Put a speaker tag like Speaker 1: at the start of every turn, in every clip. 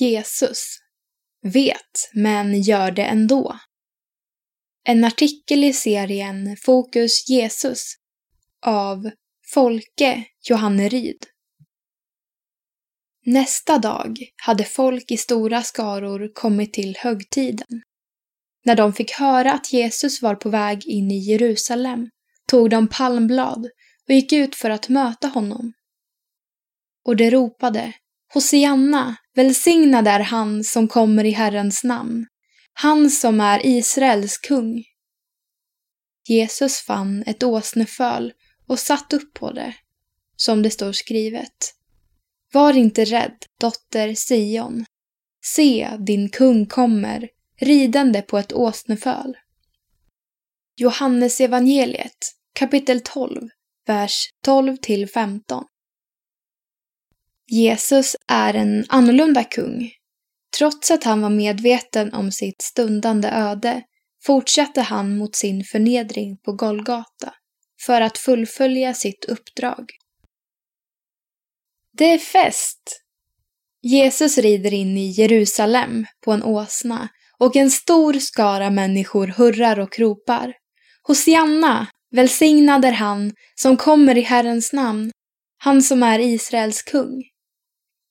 Speaker 1: Jesus. Vet, men gör det ändå. En artikel i serien Fokus Jesus av Folke Johanneryd. Nästa dag hade folk i stora skaror kommit till högtiden. När de fick höra att Jesus var på väg in i Jerusalem tog de palmblad och gick ut för att möta honom. Och de ropade Hosianna, välsignad är han som kommer i Herrens namn, han som är Israels kung. Jesus fann ett åsneföl och satt upp på det, som det står skrivet. Var inte rädd, dotter Sion. Se, din kung kommer, ridande på ett åsneföl. Johannes evangeliet, kapitel 12, vers 12 till 15. Jesus är en annorlunda kung. Trots att han var medveten om sitt stundande öde fortsatte han mot sin förnedring på Golgata för att fullfölja sitt uppdrag. Det är fest! Jesus rider in i Jerusalem på en åsna och en stor skara människor hurrar och ropar. Hosianna, välsignad är han som kommer i Herrens namn, han som är Israels kung.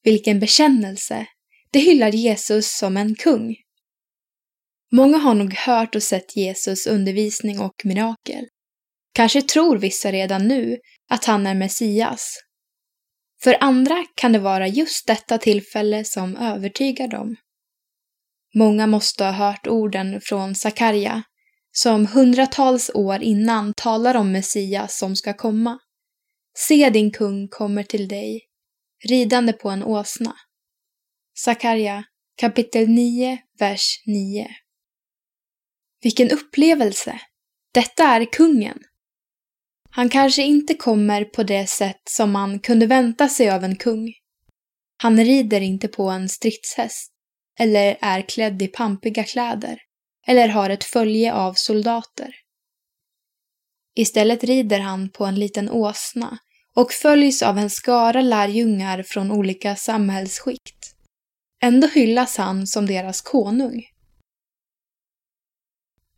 Speaker 1: Vilken bekännelse! Det hyllar Jesus som en kung. Många har nog hört och sett Jesus undervisning och mirakel. Kanske tror vissa redan nu att han är Messias. För andra kan det vara just detta tillfälle som övertygar dem. Många måste ha hört orden från Sakarja, som hundratals år innan talar om Messias som ska komma. Se din kung kommer till dig, ridande på en åsna. Sakarja kapitel 9, vers 9. Vilken upplevelse! Detta är kungen. Han kanske inte kommer på det sätt som man kunde vänta sig av en kung. Han rider inte på en stridshäst, eller är klädd i pampiga kläder, eller har ett följe av soldater. Istället rider han på en liten åsna och följs av en skara lärjungar från olika samhällsskikt. Ändå hyllas han som deras konung.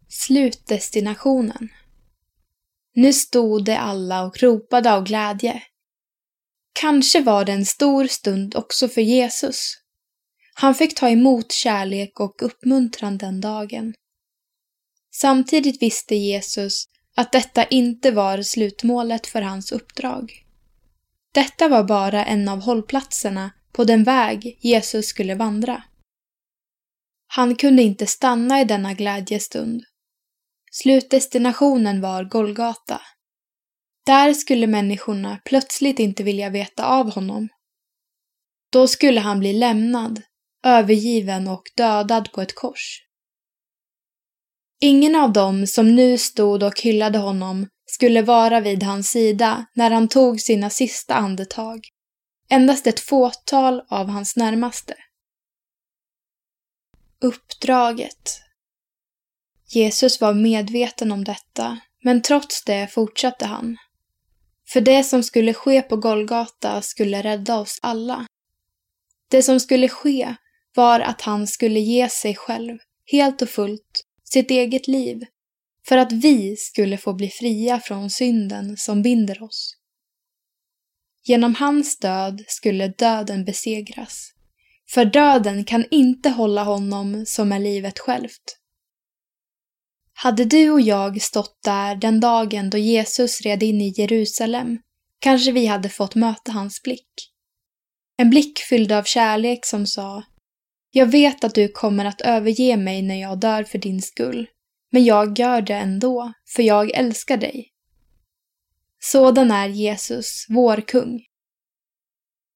Speaker 1: Slutdestinationen Nu stod de alla och ropade av glädje. Kanske var det en stor stund också för Jesus. Han fick ta emot kärlek och uppmuntran den dagen. Samtidigt visste Jesus att detta inte var slutmålet för hans uppdrag. Detta var bara en av hållplatserna på den väg Jesus skulle vandra. Han kunde inte stanna i denna glädjestund. Slutdestinationen var Golgata. Där skulle människorna plötsligt inte vilja veta av honom. Då skulle han bli lämnad, övergiven och dödad på ett kors. Ingen av dem som nu stod och hyllade honom skulle vara vid hans sida när han tog sina sista andetag. Endast ett fåtal av hans närmaste. Uppdraget. Jesus var medveten om detta, men trots det fortsatte han. För det som skulle ske på Golgata skulle rädda oss alla. Det som skulle ske var att han skulle ge sig själv, helt och fullt, sitt eget liv, för att vi skulle få bli fria från synden som binder oss. Genom hans död skulle döden besegras, för döden kan inte hålla honom som är livet självt. Hade du och jag stått där den dagen då Jesus red in i Jerusalem kanske vi hade fått möta hans blick. En blick fylld av kärlek som sa Jag vet att du kommer att överge mig när jag dör för din skull, men jag gör det ändå, för jag älskar dig. Sådan är Jesus, vår kung.